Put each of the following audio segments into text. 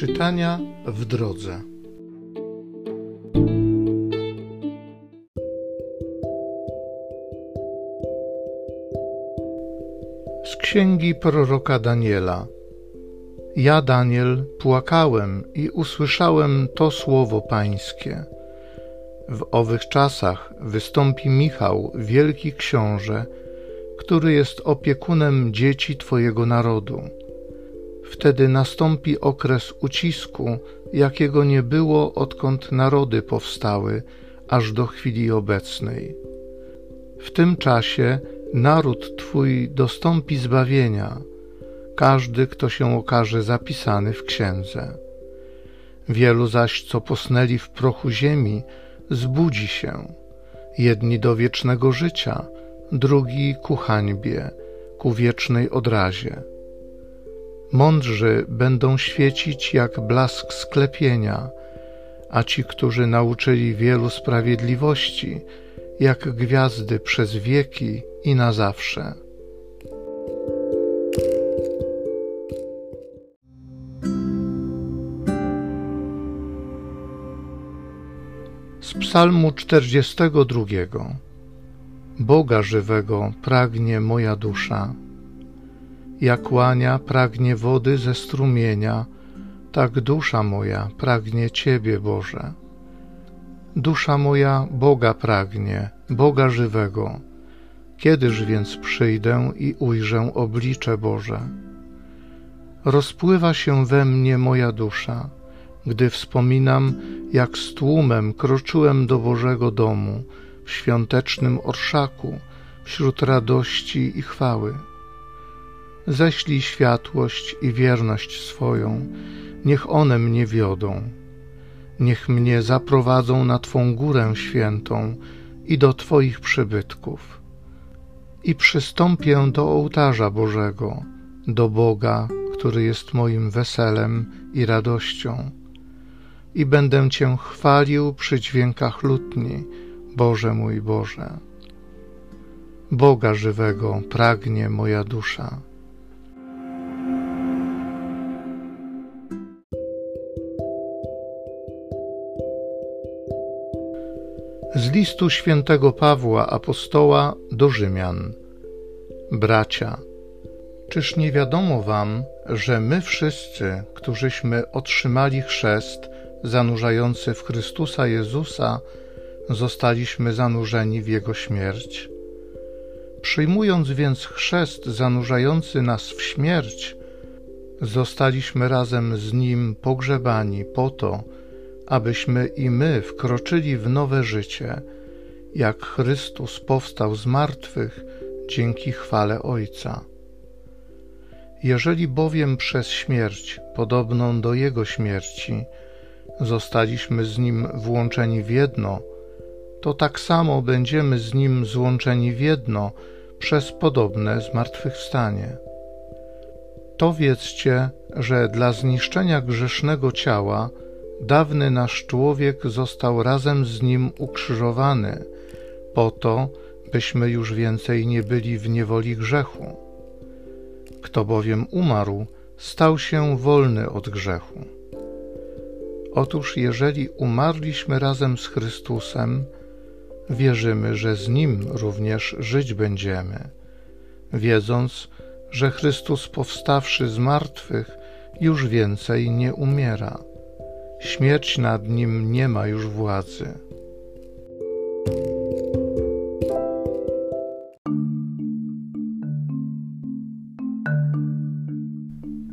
Czytania w drodze. Z księgi proroka Daniela. Ja, Daniel, płakałem i usłyszałem to słowo Pańskie. W owych czasach wystąpi Michał, wielki książę, który jest opiekunem dzieci Twojego narodu Wtedy nastąpi okres ucisku, jakiego nie było odkąd narody powstały, aż do chwili obecnej. W tym czasie naród Twój dostąpi zbawienia, każdy, kto się okaże zapisany w księdze. Wielu zaś, co posnęli w prochu ziemi, zbudzi się, jedni do wiecznego życia, drugi ku hańbie, ku wiecznej odrazie. Mądrzy będą świecić jak blask sklepienia, a ci, którzy nauczyli wielu sprawiedliwości, jak gwiazdy przez wieki i na zawsze. Z Psalmu 42 Boga żywego pragnie moja dusza jak łania pragnie wody ze strumienia, tak dusza moja pragnie Ciebie, Boże. Dusza moja Boga pragnie, Boga żywego. Kiedyż więc przyjdę i ujrzę oblicze Boże? Rozpływa się we mnie moja dusza, gdy wspominam, jak z tłumem kroczyłem do Bożego domu w świątecznym orszaku, wśród radości i chwały ześlij światłość i wierność swoją, niech one mnie wiodą. Niech mnie zaprowadzą na Twą górę świętą i do Twoich przybytków. I przystąpię do ołtarza Bożego, do Boga, który jest moim weselem i radością. I będę Cię chwalił przy dźwiękach lutni, Boże mój Boże. Boga żywego pragnie moja dusza. Z listu świętego Pawła apostoła do Rzymian. Bracia, czyż nie wiadomo wam, że my wszyscy, którzyśmy otrzymali chrzest zanurzający w Chrystusa Jezusa, zostaliśmy zanurzeni w Jego śmierć? Przyjmując więc chrzest zanurzający nas w śmierć, zostaliśmy razem z Nim pogrzebani po to, abyśmy i my wkroczyli w nowe życie, jak Chrystus powstał z martwych dzięki chwale Ojca. Jeżeli bowiem przez śmierć, podobną do Jego śmierci, zostaliśmy z Nim włączeni w jedno, to tak samo będziemy z Nim złączeni w jedno przez podobne zmartwychwstanie. To wiedzcie, że dla zniszczenia grzesznego ciała dawny nasz człowiek został razem z nim ukrzyżowany, po to, byśmy już więcej nie byli w niewoli grzechu. Kto bowiem umarł, stał się wolny od grzechu. Otóż, jeżeli umarliśmy razem z Chrystusem, wierzymy, że z Nim również żyć będziemy, wiedząc, że Chrystus powstawszy z martwych już więcej nie umiera śmierć nad nim nie ma już władzy.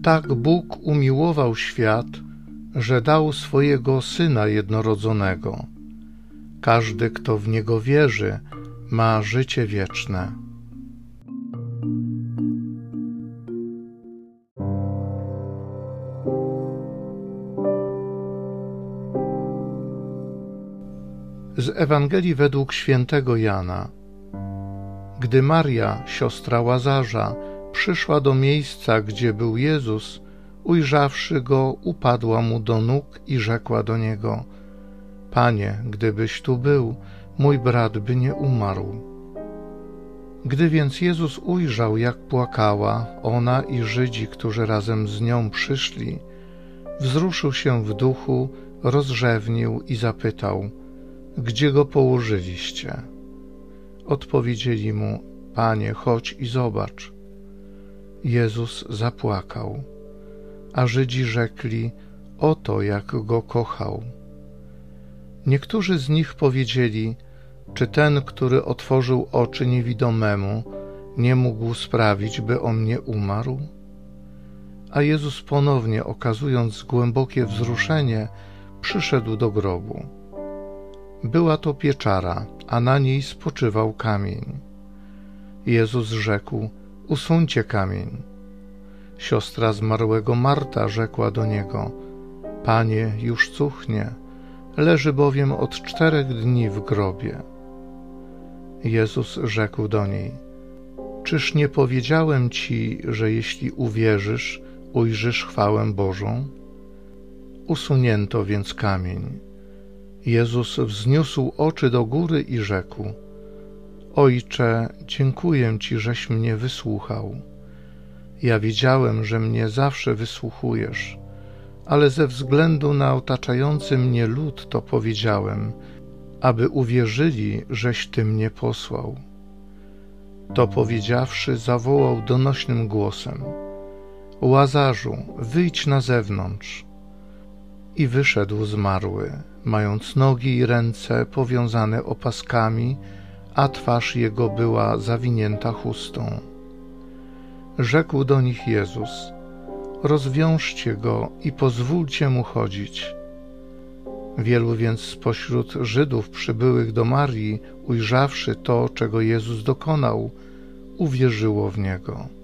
Tak Bóg umiłował świat, że dał swojego Syna jednorodzonego. Każdy, kto w Niego wierzy, ma życie wieczne. Z Ewangelii według świętego Jana. Gdy Maria, siostra Łazarza, przyszła do miejsca, gdzie był Jezus, ujrzawszy go, upadła mu do nóg i rzekła do niego: Panie, gdybyś tu był, mój brat by nie umarł. Gdy więc Jezus ujrzał, jak płakała ona i Żydzi, którzy razem z nią przyszli, wzruszył się w duchu, rozrzewnił i zapytał: Gdzie go położyliście? Odpowiedzieli mu: Panie, chodź i zobacz. Jezus zapłakał, a Żydzi rzekli: Oto jak go kochał. Niektórzy z nich powiedzieli: Czy ten, który otworzył oczy niewidomemu, nie mógł sprawić, by on nie umarł? A Jezus ponownie, okazując głębokie wzruszenie, przyszedł do grobu. Była to pieczara, a na niej spoczywał kamień. Jezus rzekł: Usuńcie kamień. Siostra zmarłego Marta rzekła do niego: Panie, już cuchnie, leży bowiem od czterech dni w grobie. Jezus rzekł do niej: Czyż nie powiedziałem ci, że jeśli uwierzysz, ujrzysz chwałę Bożą? Usunięto więc kamień. Jezus wzniósł oczy do góry i rzekł: Ojcze, dziękuję Ci, żeś mnie wysłuchał. Ja wiedziałem, że mnie zawsze wysłuchujesz, ale ze względu na otaczający mnie lud to powiedziałem, aby uwierzyli, żeś Ty mnie posłał. To powiedziawszy, zawołał donośnym głosem: Łazarzu, wyjdź na zewnątrz. I wyszedł zmarły, mając nogi i ręce powiązane opaskami, a twarz jego była zawinięta chustą. Rzekł do nich Jezus: Rozwiążcie go i pozwólcie mu chodzić. Wielu więc spośród Żydów przybyłych do Marii, ujrzawszy to, czego Jezus dokonał, uwierzyło w niego.